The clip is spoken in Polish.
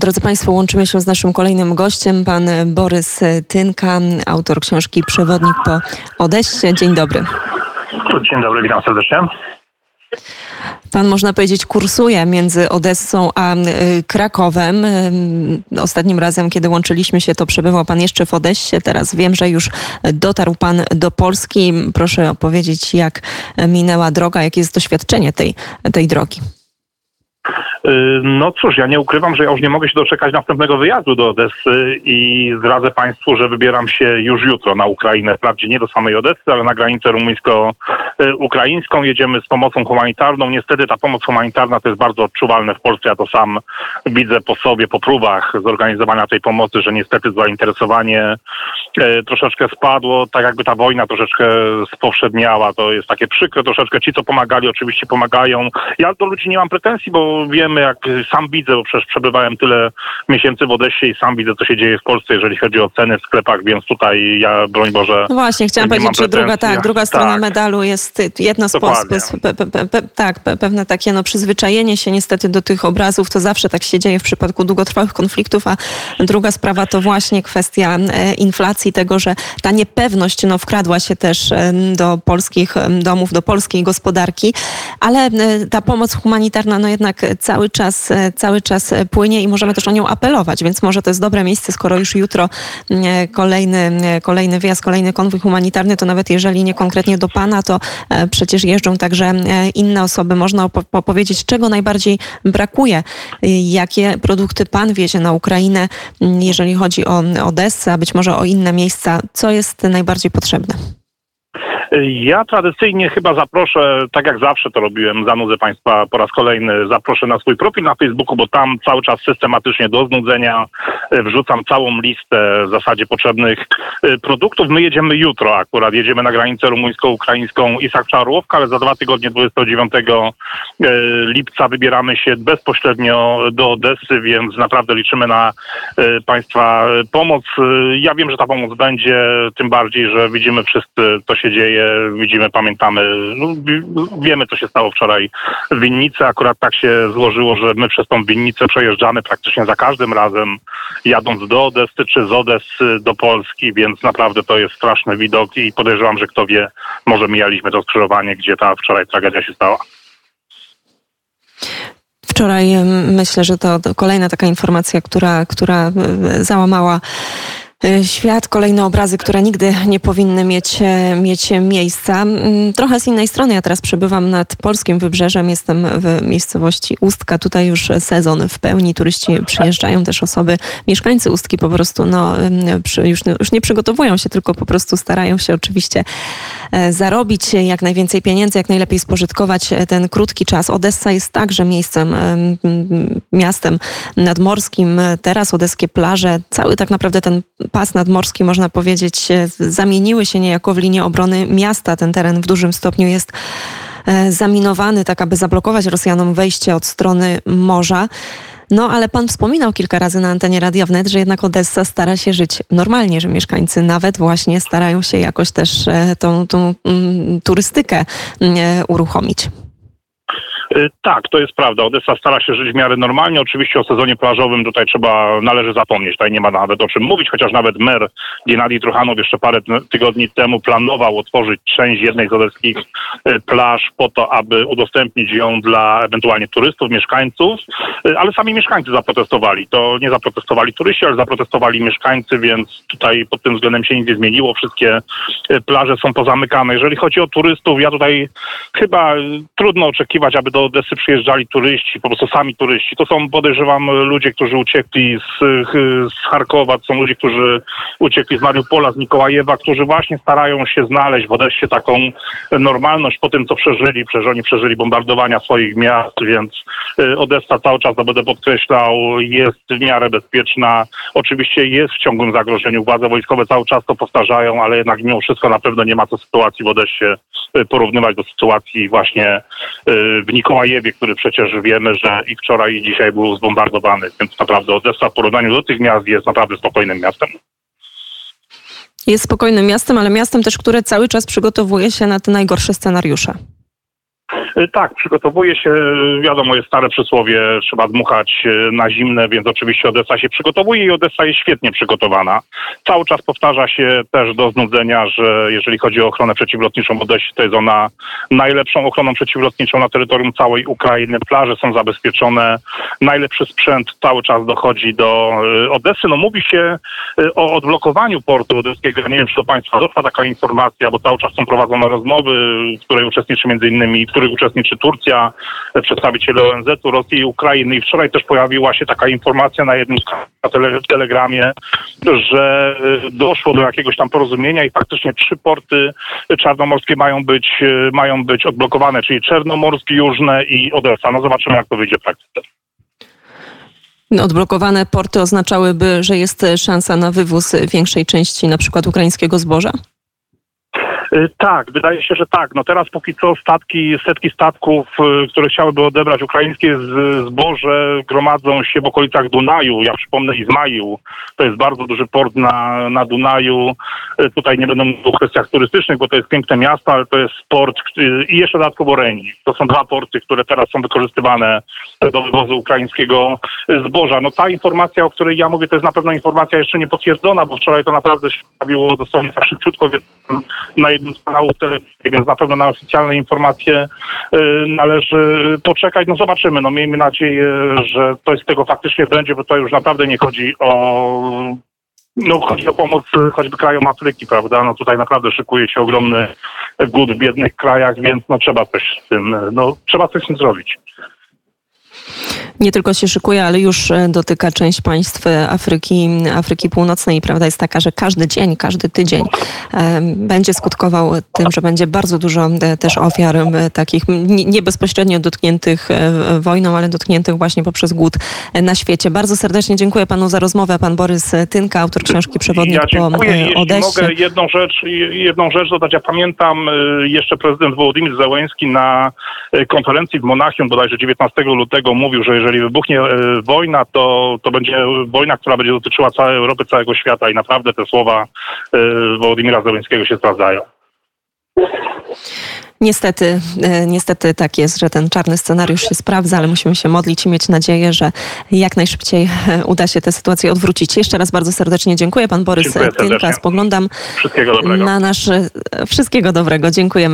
Drodzy Państwo, łączymy się z naszym kolejnym gościem, pan Borys Tynka, autor książki Przewodnik po Odeście. Dzień dobry. Dzień dobry, witam serdecznie. Pan, można powiedzieć, kursuje między Odessą a y, Krakowem. Y, ostatnim razem, kiedy łączyliśmy się, to przebywał Pan jeszcze w Odessie. Teraz wiem, że już dotarł Pan do Polski. Proszę opowiedzieć, jak minęła droga, jakie jest doświadczenie tej, tej drogi. Y, no cóż, ja nie ukrywam, że ja już nie mogę się doczekać następnego wyjazdu do Odessy i zdradzę Państwu, że wybieram się już jutro na Ukrainę. Wprawdzie nie do samej Odessy, ale na granicę rumuńsko-ukraińską. Jedziemy z pomocą humanitarną. Niestety ta pomoc humanitarna to jest bardzo odczuwalne w Polsce. Ja to sam widzę po sobie, po próbach zorganizowania tej pomocy, że niestety zainteresowanie e, troszeczkę spadło, tak jakby ta wojna troszeczkę spowszedniała. To jest takie przykre troszeczkę. Ci, co pomagali, oczywiście pomagają. Ja do ludzi nie mam pretensji, bo wiem, wiemy, jak sam widzę, bo przecież przebywałem tyle miesięcy w Odessie i sam widzę, co się dzieje w Polsce, jeżeli chodzi o ceny w sklepach, więc tutaj ja, broń Boże... No właśnie, chciałam powiedzieć, że druga, tak, druga strona tak. medalu jest jedna z pe, pe, pe, tak, pewne takie no, przyzwyczajenie się niestety do tych obrazów, to zawsze tak się dzieje w przypadku długotrwałych konfliktów, a druga sprawa to właśnie kwestia e, inflacji, tego, że ta niepewność no, wkradła się też do polskich domów, do polskiej gospodarki, ale e, ta pomoc humanitarna no jednak cały cały czas, e, cały czas e, płynie i możemy też o nią apelować, więc może to jest dobre miejsce, skoro już jutro e, kolejny, kolejny wyjazd, kolejny konwój humanitarny, to nawet jeżeli nie konkretnie do Pana, to przecież jeżdżą także inne osoby. Można opowiedzieć, czego najbardziej brakuje, jakie produkty Pan wiezie na Ukrainę, jeżeli chodzi o Odessę, a być może o inne miejsca, co jest najbardziej potrzebne. Ja tradycyjnie chyba zaproszę, tak jak zawsze to robiłem, zanudzę Państwa po raz kolejny, zaproszę na swój profil na Facebooku, bo tam cały czas systematycznie do znudzenia e, wrzucam całą listę w zasadzie potrzebnych e, produktów. My jedziemy jutro akurat, jedziemy na granicę rumuńsko-ukraińską Isak Czarłowka, ale za dwa tygodnie 29 e, lipca wybieramy się bezpośrednio do Odessy, więc naprawdę liczymy na Państwa pomoc. Ja wiem, że ta pomoc będzie, tym bardziej, że widzimy wszyscy, co się dzieje widzimy, pamiętamy, no, wiemy co się stało wczoraj w Winnicy. Akurat tak się złożyło, że my przez tą Winnicę przejeżdżamy praktycznie za każdym razem, jadąc do Odessy czy z Odessy do Polski, więc naprawdę to jest straszny widok i podejrzewam, że kto wie, może mijaliśmy to skrzyżowanie, gdzie ta wczoraj tragedia się stała. Wczoraj myślę, że to kolejna taka informacja, która, która załamała świat, kolejne obrazy, które nigdy nie powinny mieć, e, mieć miejsca. Mm, trochę z innej strony, ja teraz przebywam nad polskim wybrzeżem, jestem w miejscowości Ustka, tutaj już sezon w pełni, turyści przyjeżdżają, też osoby, mieszkańcy Ustki po prostu no, już, już nie przygotowują się, tylko po prostu starają się oczywiście zarobić jak najwięcej pieniędzy, jak najlepiej spożytkować ten krótki czas. Odessa jest także miejscem, miastem nadmorskim, teraz odeskie plaże, cały tak naprawdę ten pas nadmorski, można powiedzieć, zamieniły się niejako w linię obrony miasta. Ten teren w dużym stopniu jest e, zaminowany, tak aby zablokować Rosjanom wejście od strony morza. No ale pan wspominał kilka razy na antenie Radia Wnet, że jednak Odessa stara się żyć normalnie, że mieszkańcy nawet właśnie starają się jakoś też e, tą, tą mm, turystykę mm, e, uruchomić. Y, tak, to jest prawda. Odessa stara się żyć w miarę normalnie. Oczywiście o sezonie plażowym tutaj trzeba, należy zapomnieć. Tutaj nie ma nawet o czym mówić, chociaż nawet mer Gennady Truchanow jeszcze parę tygodni temu planował otworzyć część jednej z odeskich y, plaż po to, aby udostępnić ją dla ewentualnie turystów, mieszkańców, y, ale sami mieszkańcy zaprotestowali. To nie zaprotestowali turyści, ale zaprotestowali mieszkańcy, więc tutaj pod tym względem się nic nie zmieniło. Wszystkie plaże są pozamykane. Jeżeli chodzi o turystów, ja tutaj chyba trudno oczekiwać, aby do Odessy przyjeżdżali turyści, po prostu sami turyści. To są, podejrzewam, ludzie, którzy uciekli z, z Charkowa, to są ludzie, którzy uciekli z Mariupola, z Mikołajewa, którzy właśnie starają się znaleźć w Odessie taką normalność po tym, co przeżyli. Przecież oni przeżyli bombardowania swoich miast, więc y, Odessa cały czas, to będę podkreślał, jest w miarę bezpieczna. Oczywiście jest w ciągłym zagrożeniu. Władze wojskowe cały czas to powtarzają, ale jednak mimo wszystko na pewno nie ma co sytuacji w Odessie y, porównywać do sytuacji właśnie y, w Mikołajewie Mikołajewie, który przecież wiemy, że i wczoraj i dzisiaj był zbombardowany, więc naprawdę Odessa w porównaniu do tych miast jest naprawdę spokojnym miastem. Jest spokojnym miastem, ale miastem też, które cały czas przygotowuje się na te najgorsze scenariusze. Y, Tak, przygotowuje się, wiadomo, jest stare przysłowie, trzeba dmuchać y, na zimne, więc oczywiście Odessa się przygotowuje i Odessa jest świetnie przygotowana. Cały czas powtarza się też do znudzenia, że jeżeli chodzi o ochronę przeciwlotniczą w Odessie, to jest ona najlepszą ochroną przeciwlotniczą na terytorium całej Ukrainy. Plaże są zabezpieczone, najlepszy sprzęt cały czas dochodzi do y, Odessy. No mówi się o odblokowaniu portu odeskiego. Nie wiem, czy do Państwa doszła taka informacja, bo cały czas są prowadzone rozmowy, w której uczestniczy między innymi, w których uczestniczy Turcja, e, przedstawiciele ONZ-u, Rosji i Ukrainy. I wczoraj też pojawiła się taka informacja na jednym z tele, telegramie, że y, doszło do jakiegoś tam porozumienia i faktycznie trzy porty czarnomorskie mają być, y, mają być odblokowane, czyli Czernomorski, Jużne i Odessa. No zobaczymy, jak to wyjdzie w praktyce. Odblokowane porty oznaczałyby, że jest szansa na wywóz większej części na przykład ukraińskiego zboża? Y, Tak, wydaje się, że tak. No teraz póki co statki, setki statków, y, które chciałyby odebrać ukraińskie zboże, gromadzą się w okolicach Dunaju. Ja przypomnę Izmaił, to jest bardzo duży port na, na Dunaju. Y, Tutaj nie będę mówił o kwestiach turystycznych, bo to jest piękne miasto, ale to jest port i jeszcze dodatkowo Reni. To są dwa porty, które teraz są wykorzystywane do wywozu ukraińskiego zboża. No ta informacja, o której ja mówię, to jest na pewno informacja jeszcze nie potwierdzona, bo wczoraj to naprawdę się pojawiło dosłownie tak szybciutko więc na jednym z kanałów telewizji, więc na pewno na oficjalne informacje y, należy poczekać. No zobaczymy, no miejmy nadzieję, że coś z tego faktycznie będzie, bo to już naprawdę nie chodzi o no chodzi o pomoc y, choćby krajom Afryki, prawda? No tutaj naprawdę szykuje się ogromny głód w biednych krajach, więc no trzeba coś z tym, y, no trzeba coś z tym zrobić. Nie tylko się szykuje, ale już e, dotyka część państw e, Afryki, Afryki Północnej. Prawda jest taka, że każdy dzień, każdy tydzień e, będzie skutkował tym, że będzie bardzo dużo też ofiar takich nie bezpośrednio dotkniętych wojną, ale dotkniętych właśnie poprzez głód na świecie. Bardzo serdecznie dziękuję panu za rozmowę. Pan Borys Tynka, autor książki Przewodnik Ja po dziękuję. Jeśli Odessie. mogę jedną rzecz, jedną rzecz dodać. Ja pamiętam jeszcze prezydent Wołodymyr Zełenski na konferencji w Monachium bodajże 19 lutego mówił, że jeżeli wybuchnie y, wojna, to, to będzie wojna, która będzie dotyczyła całej Europy, całego świata i naprawdę te słowa y, Wołodymyra Zełenskiego się sprawdzają. Niestety, e, niestety tak jest, że ten czarny scenariusz się sprawdza, ale musimy się modlić i mieć nadzieję, że jak najszybciej e, uda się tę sytuację odwrócić. Jeszcze raz bardzo serdecznie dziękuję. Pan Borys Tynka. Spoglądam Wszystkiego dobrego. na nasze... Wszystkiego dobrego. Dziękujemy.